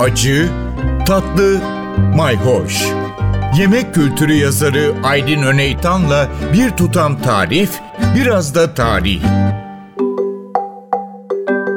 acı, tatlı, mayhoş. Yemek kültürü yazarı Aydın Öneytan'la bir tutam tarif, biraz da tarih.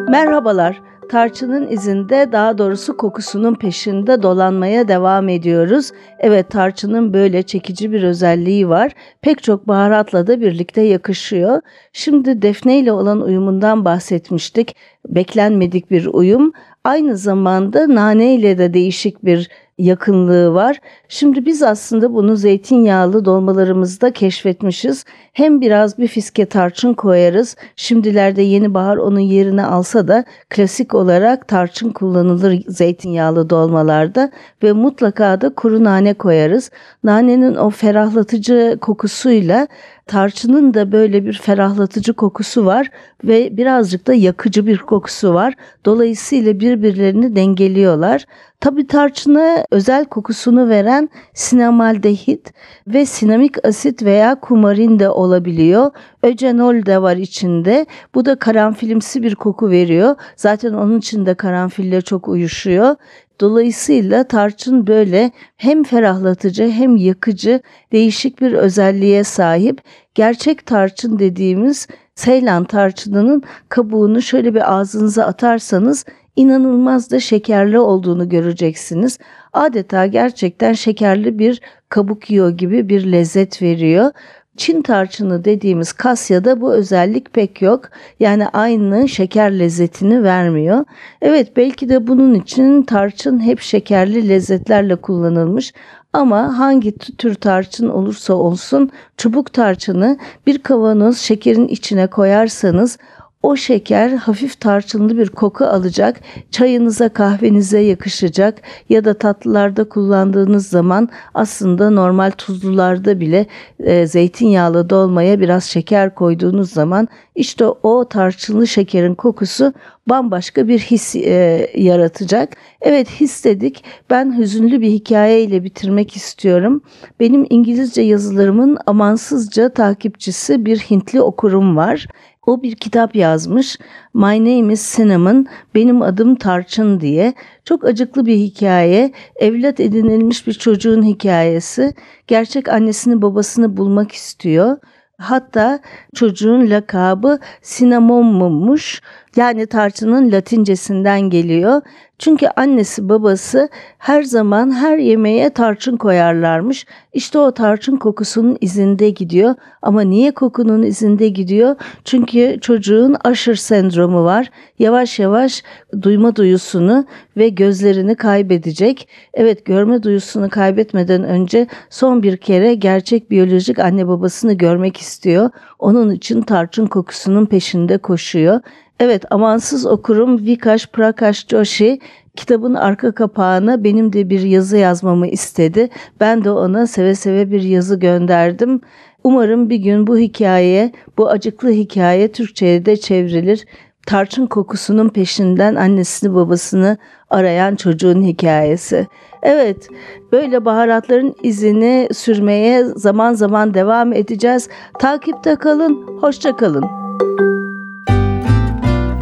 Merhabalar. Tarçının izinde daha doğrusu kokusunun peşinde dolanmaya devam ediyoruz. Evet tarçının böyle çekici bir özelliği var. Pek çok baharatla da birlikte yakışıyor. Şimdi defne ile olan uyumundan bahsetmiştik. Beklenmedik bir uyum. Aynı zamanda nane ile de değişik bir yakınlığı var. Şimdi biz aslında bunu zeytinyağlı dolmalarımızda keşfetmişiz. Hem biraz bir fiske tarçın koyarız. Şimdilerde yeni bahar onun yerini alsa da klasik olarak tarçın kullanılır zeytinyağlı dolmalarda ve mutlaka da kuru nane koyarız. Nanenin o ferahlatıcı kokusuyla tarçının da böyle bir ferahlatıcı kokusu var ve birazcık da yakıcı bir kokusu var. Dolayısıyla birbirlerini dengeliyorlar. Tabi tarçına özel kokusunu veren sinamaldehit ve sinamik asit veya kumarin de olabiliyor. Öcenol de var içinde. Bu da karanfilimsi bir koku veriyor. Zaten onun için de karanfille çok uyuşuyor. Dolayısıyla tarçın böyle hem ferahlatıcı hem yakıcı değişik bir özelliğe sahip. Gerçek tarçın dediğimiz Seylan tarçınının kabuğunu şöyle bir ağzınıza atarsanız inanılmaz da şekerli olduğunu göreceksiniz. Adeta gerçekten şekerli bir kabuk yiyor gibi bir lezzet veriyor. Çin tarçını dediğimiz kasyada bu özellik pek yok. Yani aynı şeker lezzetini vermiyor. Evet belki de bunun için tarçın hep şekerli lezzetlerle kullanılmış. Ama hangi tür tarçın olursa olsun çubuk tarçını bir kavanoz şekerin içine koyarsanız o şeker hafif tarçınlı bir koku alacak, çayınıza kahvenize yakışacak ya da tatlılarda kullandığınız zaman aslında normal tuzlularda bile e, zeytinyağlı dolmaya biraz şeker koyduğunuz zaman işte o tarçınlı şekerin kokusu bambaşka bir his e, yaratacak. Evet his dedik. Ben hüzünlü bir hikayeyle bitirmek istiyorum. Benim İngilizce yazılarımın amansızca takipçisi bir Hintli okurum var. O bir kitap yazmış. My name is Cinnamon, benim adım Tarçın diye. Çok acıklı bir hikaye. Evlat edinilmiş bir çocuğun hikayesi. Gerçek annesini babasını bulmak istiyor. Hatta çocuğun lakabı Sinnamon'muş. Yani tarçının latincesinden geliyor. Çünkü annesi babası her zaman her yemeğe tarçın koyarlarmış. İşte o tarçın kokusunun izinde gidiyor. Ama niye kokunun izinde gidiyor? Çünkü çocuğun aşır sendromu var. Yavaş yavaş duyma duyusunu ve gözlerini kaybedecek. Evet görme duyusunu kaybetmeden önce son bir kere gerçek biyolojik anne babasını görmek istiyor. Onun için tarçın kokusunun peşinde koşuyor. Evet amansız okurum Vikash Prakash Joshi kitabın arka kapağına benim de bir yazı yazmamı istedi. Ben de ona seve seve bir yazı gönderdim. Umarım bir gün bu hikaye, bu acıklı hikaye Türkçe'ye de çevrilir. Tarçın kokusunun peşinden annesini babasını arayan çocuğun hikayesi. Evet, böyle baharatların izini sürmeye zaman zaman devam edeceğiz. Takipte kalın, hoşça kalın.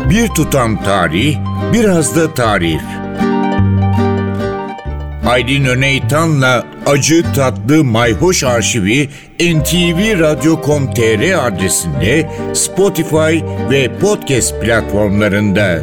Bir tutam tarih, biraz da tarif. Aydın Öneytan'la Acı Tatlı Mayhoş Arşivi ntvradio.com.tr adresinde Spotify ve podcast platformlarında.